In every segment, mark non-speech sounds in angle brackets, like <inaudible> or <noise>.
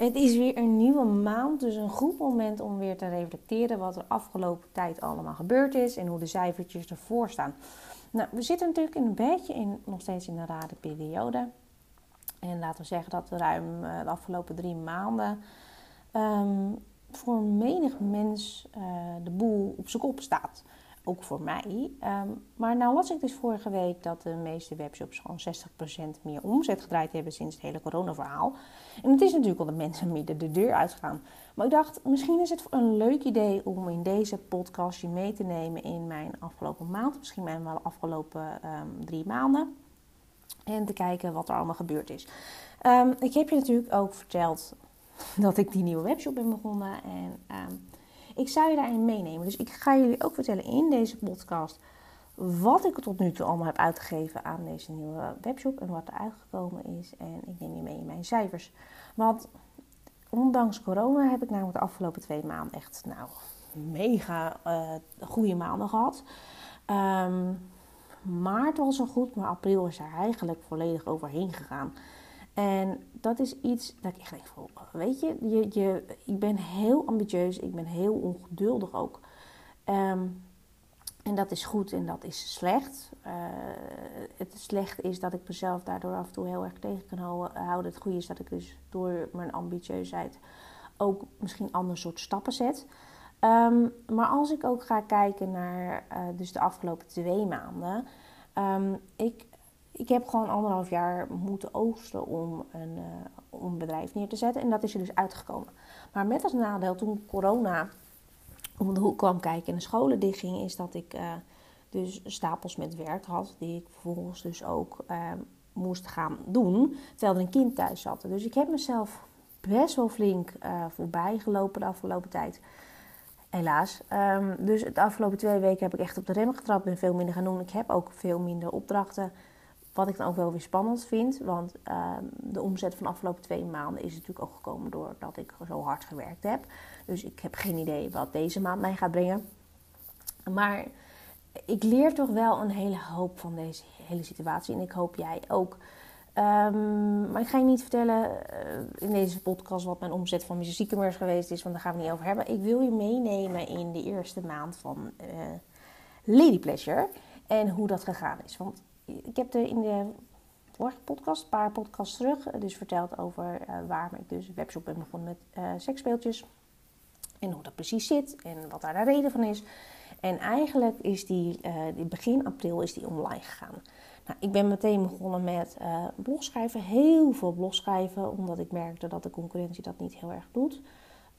Het is weer een nieuwe maand, dus een goed moment om weer te reflecteren wat er afgelopen tijd allemaal gebeurd is en hoe de cijfertjes ervoor staan. Nou, we zitten natuurlijk een beetje in, nog steeds in een rare periode. En laten we zeggen dat ruim uh, de afgelopen drie maanden um, voor menig mens uh, de boel op zijn kop staat ook voor mij. Um, maar nou las ik dus vorige week dat de meeste webshops gewoon 60% meer omzet gedraaid hebben sinds het hele coronaverhaal. En het is natuurlijk al de mensen <laughs> midden de deur uitgaan. Maar ik dacht, misschien is het een leuk idee om in deze podcast je mee te nemen in mijn afgelopen maand. Misschien mijn wel afgelopen um, drie maanden. En te kijken wat er allemaal gebeurd is. Um, ik heb je natuurlijk ook verteld <laughs> dat ik die nieuwe webshop ben begonnen. En ik zou je daarin meenemen. Dus ik ga jullie ook vertellen in deze podcast wat ik tot nu toe allemaal heb uitgegeven aan deze nieuwe webshop en wat er uitgekomen is. En ik neem je mee in mijn cijfers. Want ondanks corona heb ik namelijk de afgelopen twee maanden echt nou, mega uh, goede maanden gehad. Um, maart was al goed, maar april is er eigenlijk volledig overheen gegaan. En dat is iets dat ik echt denk van, weet je, je, ik ben heel ambitieus, ik ben heel ongeduldig ook. Um, en dat is goed en dat is slecht. Uh, het slechte is dat ik mezelf daardoor af en toe heel erg tegen kan houden. Het goede is dat ik dus door mijn ambitieusheid ook misschien ander soort stappen zet. Um, maar als ik ook ga kijken naar uh, dus de afgelopen twee maanden. Um, ik ik heb gewoon anderhalf jaar moeten oogsten om een, uh, om een bedrijf neer te zetten. En dat is er dus uitgekomen. Maar met als nadeel toen corona om de hoek kwam kijken en de scholen dichtgingen, is dat ik uh, dus stapels met werk had. Die ik vervolgens dus ook uh, moest gaan doen. Terwijl er een kind thuis zat. Dus ik heb mezelf best wel flink voorbij gelopen de afgelopen tijd. Helaas. Um, dus de afgelopen twee weken heb ik echt op de rem getrapt. Ben veel minder gaan doen. Ik heb ook veel minder opdrachten. Wat ik dan ook wel weer spannend vind, want uh, de omzet van de afgelopen twee maanden is natuurlijk ook gekomen doordat ik zo hard gewerkt heb. Dus ik heb geen idee wat deze maand mij gaat brengen. Maar ik leer toch wel een hele hoop van deze hele situatie en ik hoop jij ook. Um, maar ik ga je niet vertellen uh, in deze podcast wat mijn omzet van e geweest is, want daar gaan we niet over hebben. Ik wil je meenemen in de eerste maand van uh, Lady Pleasure en hoe dat gegaan is. Want ik heb er in de vorige podcast, een paar podcasts terug, eh, dus verteld over uh, waarom ik dus webshop ben begonnen met uh, seksspeeltjes. En hoe dat precies zit en wat daar de reden van is. En eigenlijk is die, begin april is die online gegaan. Nou, ik ben meteen begonnen met blogschrijven, heel veel blogschrijven, omdat ik merkte dat de concurrentie dat niet heel erg doet.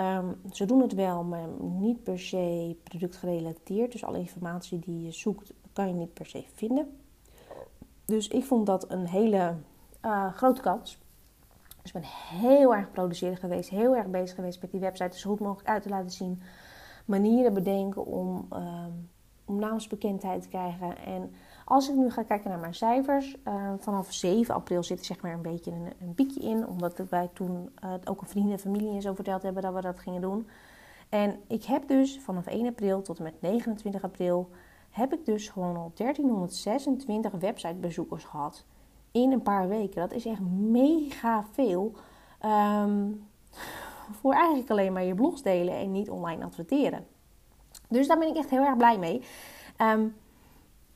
Um, ze doen het wel, maar niet per se productgerelateerd. Dus alle informatie die je zoekt, kan je niet per se vinden. Dus ik vond dat een hele uh, grote kans. Dus ik ben heel erg produceren geweest, heel erg bezig geweest met die website zo goed mogelijk uit te laten zien. Manieren bedenken om, uh, om naamsbekendheid te krijgen. En als ik nu ga kijken naar mijn cijfers, uh, vanaf 7 april zit er zeg maar een beetje een, een piekje in. Omdat wij toen uh, ook een vrienden en familie en zo verteld hebben dat we dat gingen doen. En ik heb dus vanaf 1 april tot en met 29 april heb ik dus gewoon al 1326 websitebezoekers gehad in een paar weken. Dat is echt mega veel. Um, voor eigenlijk alleen maar je blogs delen en niet online adverteren. Dus daar ben ik echt heel erg blij mee. Um,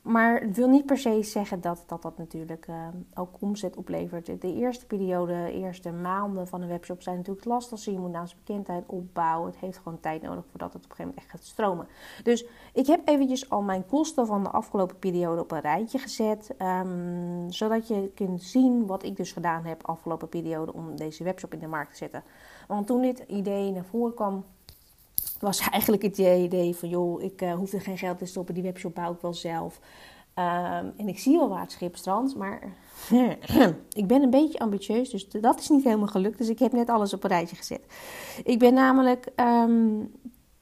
maar het wil niet per se zeggen dat dat, dat natuurlijk uh, ook omzet oplevert. De eerste periode, de eerste maanden van een webshop zijn natuurlijk lastig. je moet naast bekendheid opbouwen. Het heeft gewoon tijd nodig voordat het op een gegeven moment echt gaat stromen. Dus ik heb eventjes al mijn kosten van de afgelopen periode op een rijtje gezet. Um, zodat je kunt zien wat ik dus gedaan heb afgelopen periode om deze webshop in de markt te zetten. Want toen dit idee naar voren kwam, was eigenlijk het idee van, joh, ik uh, hoef er geen geld te stoppen, die webshop bouw ik wel zelf. Um, en ik zie wel waar het schip strandt, maar <clears throat> ik ben een beetje ambitieus, dus dat is niet helemaal gelukt. Dus ik heb net alles op een rijtje gezet. Ik ben namelijk um,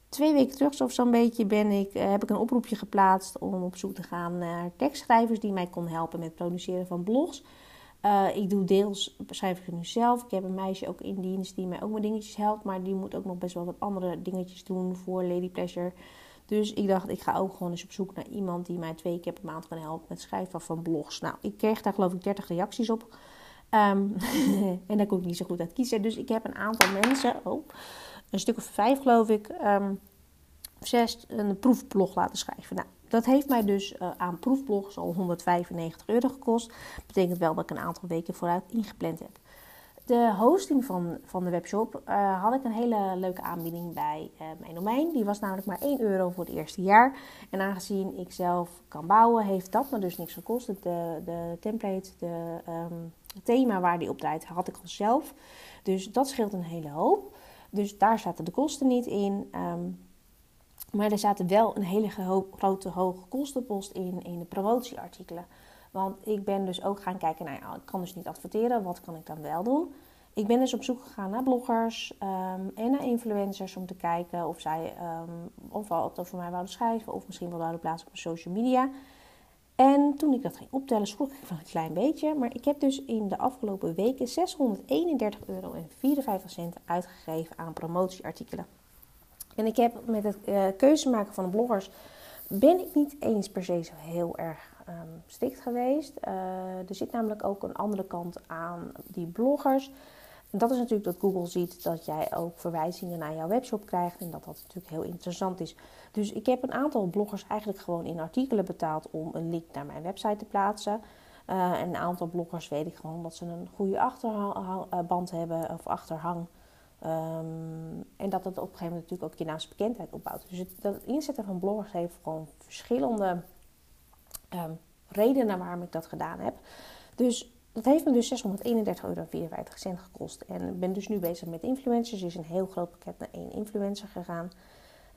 twee weken terug of zo'n beetje ben ik, eh, heb ik een oproepje geplaatst om op zoek te gaan naar tekstschrijvers die mij kon helpen met produceren van blogs. Uh, ik doe deels, schrijf ik het nu zelf. Ik heb een meisje ook in dienst die mij ook met dingetjes helpt. Maar die moet ook nog best wel wat andere dingetjes doen voor Lady Pleasure. Dus ik dacht, ik ga ook gewoon eens op zoek naar iemand die mij twee keer per maand kan helpen met schrijven van blogs. Nou, ik kreeg daar geloof ik 30 reacties op. Um, <laughs> en daar kon ik niet zo goed uit kiezen. Dus ik heb een aantal mensen, oh, een stuk of vijf geloof ik, um, een proefblog laten schrijven. Nou, dat heeft mij dus uh, aan proefblogs al 195 euro gekost. Betekent wel dat ik een aantal weken vooruit ingepland heb. De hosting van, van de webshop uh, had ik een hele leuke aanbieding bij uh, mijn domein. Die was namelijk maar 1 euro voor het eerste jaar. En aangezien ik zelf kan bouwen, heeft dat me dus niks gekost. De, de template, de, het thema waar die op draait, had ik al zelf. Dus dat scheelt een hele hoop. Dus daar zaten de kosten niet in. Um, maar er zaten wel een hele grote hoge kostenpost in, in de promotieartikelen. Want ik ben dus ook gaan kijken, nou ik kan dus niet adverteren, wat kan ik dan wel doen? Ik ben dus op zoek gegaan naar bloggers um, en naar influencers om te kijken of zij um, of wat over mij wouden schrijven of misschien wel wouden plaatsen op social media. En toen ik dat ging optellen, schrok ik van een klein beetje. Maar ik heb dus in de afgelopen weken 631,54 euro uitgegeven aan promotieartikelen. En ik heb met het uh, keuze maken van de bloggers, ben ik niet eens per se zo heel erg um, stikt geweest. Uh, er zit namelijk ook een andere kant aan die bloggers. Dat is natuurlijk dat Google ziet dat jij ook verwijzingen naar jouw webshop krijgt. En dat dat natuurlijk heel interessant is. Dus ik heb een aantal bloggers eigenlijk gewoon in artikelen betaald om een link naar mijn website te plaatsen. Uh, en een aantal bloggers weet ik gewoon dat ze een goede achterband hebben of achterhang. Um, en dat het op een gegeven moment natuurlijk ook je naamsbekendheid opbouwt. Dus het, dat inzetten van bloggers heeft gewoon verschillende um, redenen waarom ik dat gedaan heb. Dus dat heeft me dus 631,54 euro gekost. En ik ben dus nu bezig met influencers. Er is een heel groot pakket naar één influencer gegaan.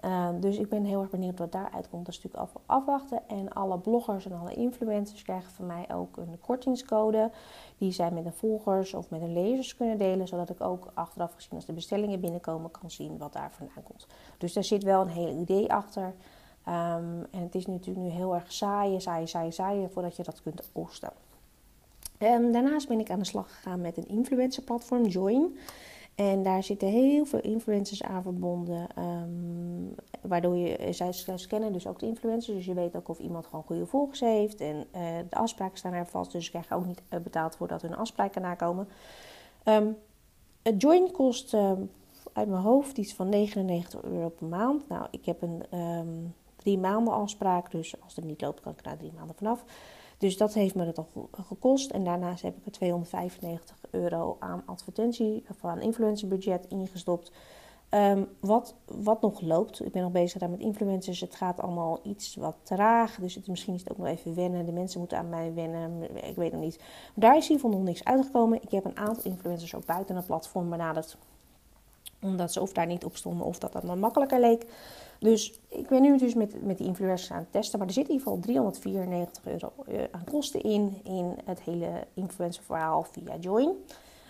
Uh, dus ik ben heel erg benieuwd wat daaruit komt. Dat is natuurlijk af, afwachten. En alle bloggers en alle influencers krijgen van mij ook een kortingscode. Die zij met hun volgers of met hun lezers kunnen delen. Zodat ik ook achteraf gezien als de bestellingen binnenkomen kan zien wat daar vandaan komt. Dus daar zit wel een heel idee achter. Um, en het is natuurlijk nu heel erg saaien, saaien, saaien, saaien voordat je dat kunt oogsten. Um, daarnaast ben ik aan de slag gegaan met een influencer platform, Join. En daar zitten heel veel influencers aan verbonden. Um, waardoor je, zij, scannen dus ook de influencers. Dus je weet ook of iemand gewoon goede volgers heeft. En uh, de afspraken staan er vast. Dus ze krijgen ook niet uh, betaald voordat hun afspraken nakomen. Um, het join kost uh, uit mijn hoofd iets van 99 euro per maand. Nou, ik heb een drie maanden afspraak. Dus als het niet loopt, kan ik er drie maanden vanaf. Dus dat heeft me dat al gekost. En daarnaast heb ik er 295 euro aan advertentie of aan influencerbudget ingestopt. Um, wat, wat nog loopt. Ik ben nog bezig daar met influencers. Het gaat allemaal iets wat traag. Dus het, misschien is het ook nog even wennen. De mensen moeten aan mij wennen. Ik weet nog niet. Maar daar is in nog niks uitgekomen. Ik heb een aantal influencers ook buiten het platform benaderd. Omdat ze of daar niet op stonden of dat dat me makkelijker leek. Dus ik ben nu dus met, met die influencers aan het testen. Maar er zit in ieder geval 394 euro eh, aan kosten in. In het hele influencer verhaal via Join.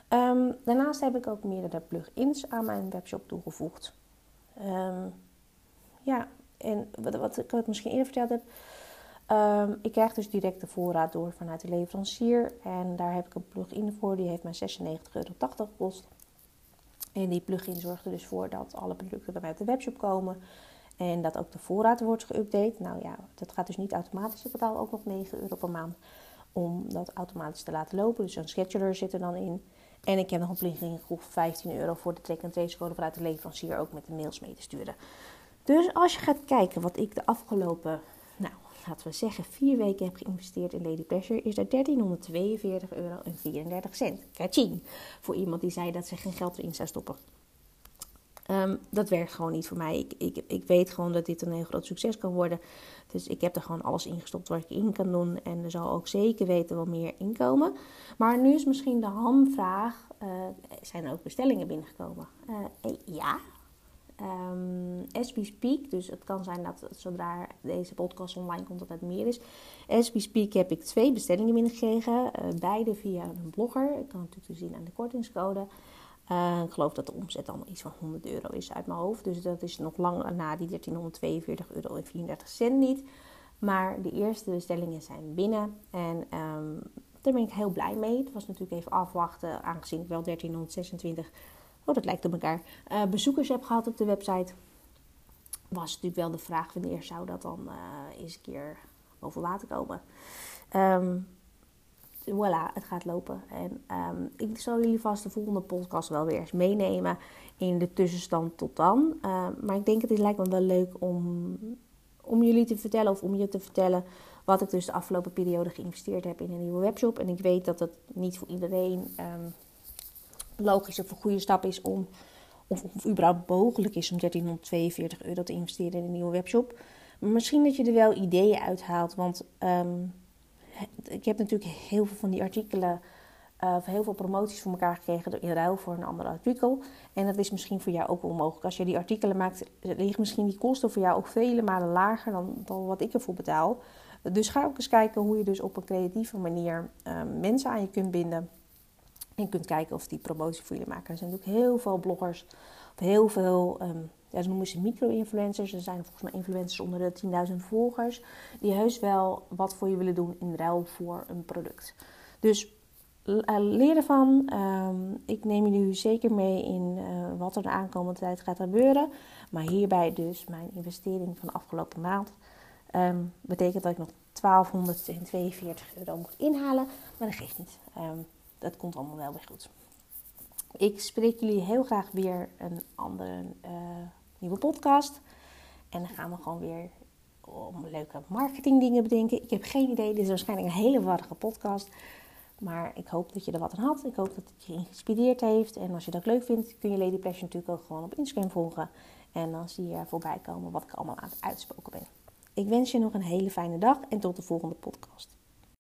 Um, daarnaast heb ik ook meerdere plugins aan mijn webshop toegevoegd. Um, ja, en wat, ik misschien eerder verteld heb. Um, ik krijg dus direct de voorraad door vanuit de leverancier. En daar heb ik een plugin voor. Die heeft mij 96,80 euro gekost. En die plugin zorgt er dus voor dat alle producten mij op de webshop komen. En dat ook de voorraad wordt geüpdate. Nou ja, dat gaat dus niet automatisch. Ik betaal ook nog 9 euro per maand om dat automatisch te laten lopen. Dus een scheduler zit er dan in. En ik heb nog een plugin voor 15 euro voor de track and trace vanuit de leverancier ook met de mails mee te sturen. Dus als je gaat kijken wat ik de afgelopen, laten we zeggen, vier weken heb geïnvesteerd in Lady Pleasure, is er 1342 euro en 34 cent. Kaching! Voor iemand die zei dat ze geen geld erin zou stoppen. Um, dat werkt gewoon niet voor mij. Ik, ik, ik weet gewoon dat dit een heel groot succes kan worden. Dus ik heb er gewoon alles in gestopt wat ik in kan doen. En er zal ook zeker weten wel meer inkomen. Maar nu is misschien de hamvraag: uh, zijn er ook bestellingen binnengekomen? Uh, ja. Um, as speak, dus het kan zijn dat zodra deze podcast online komt dat het meer is. As speak heb ik twee bestellingen binnengekregen. Uh, beide via een blogger. Ik kan natuurlijk zien aan de kortingscode. Uh, ik geloof dat de omzet dan iets van 100 euro is uit mijn hoofd. Dus dat is nog lang na die 1342 euro en 34 cent niet. Maar de eerste bestellingen zijn binnen. En um, daar ben ik heel blij mee. Het was natuurlijk even afwachten, aangezien ik wel 1326, oh dat lijkt op elkaar, uh, bezoekers heb gehad op de website. Was natuurlijk wel de vraag wanneer zou dat dan uh, eens een keer boven water komen. Um, voilà, het gaat lopen. En um, ik zal jullie vast de volgende podcast wel weer eens meenemen in de tussenstand tot dan. Uh, maar ik denk het lijkt me wel leuk om, om jullie te vertellen of om je te vertellen wat ik dus de afgelopen periode geïnvesteerd heb in een nieuwe webshop. En ik weet dat het niet voor iedereen logisch of een goede stap is om, of, of überhaupt mogelijk is om 1342 euro te investeren in een nieuwe webshop. Maar misschien dat je er wel ideeën uithaalt, want um, ik heb natuurlijk heel veel van die artikelen, uh, heel veel promoties voor elkaar gekregen in ruil voor een ander artikel. En dat is misschien voor jou ook wel mogelijk. Als je die artikelen maakt, liggen misschien die kosten voor jou ook vele malen lager dan, dan wat ik ervoor betaal. Dus ga ook eens kijken hoe je dus op een creatieve manier um, mensen aan je kunt binden. En kunt kijken of die promotie voor je maken. Er zijn natuurlijk heel veel bloggers, of heel veel, um, ja, ze noemen ze micro-influencers. Er zijn volgens mij influencers onder de 10.000 volgers. Die heus wel wat voor je willen doen in ruil voor een product. Dus uh, leer ervan. Um, ik neem nu zeker mee in uh, wat er de aankomende tijd gaat gebeuren. Maar hierbij dus mijn investering van de afgelopen maand. Um, betekent dat ik nog 1242 euro moet inhalen. Maar dat geeft niet. Um, dat komt allemaal wel weer goed. Ik spreek jullie heel graag weer een andere uh, nieuwe podcast. En dan gaan we gewoon weer om leuke marketingdingen bedenken. Ik heb geen idee. Dit is waarschijnlijk een hele warrige podcast. Maar ik hoop dat je er wat aan had. Ik hoop dat het je geïnspireerd heeft. En als je dat leuk vindt, kun je Lady Pleasure natuurlijk ook gewoon op Instagram volgen. En dan zie je voorbij komen wat ik allemaal aan het uitspoken ben. Ik wens je nog een hele fijne dag en tot de volgende podcast.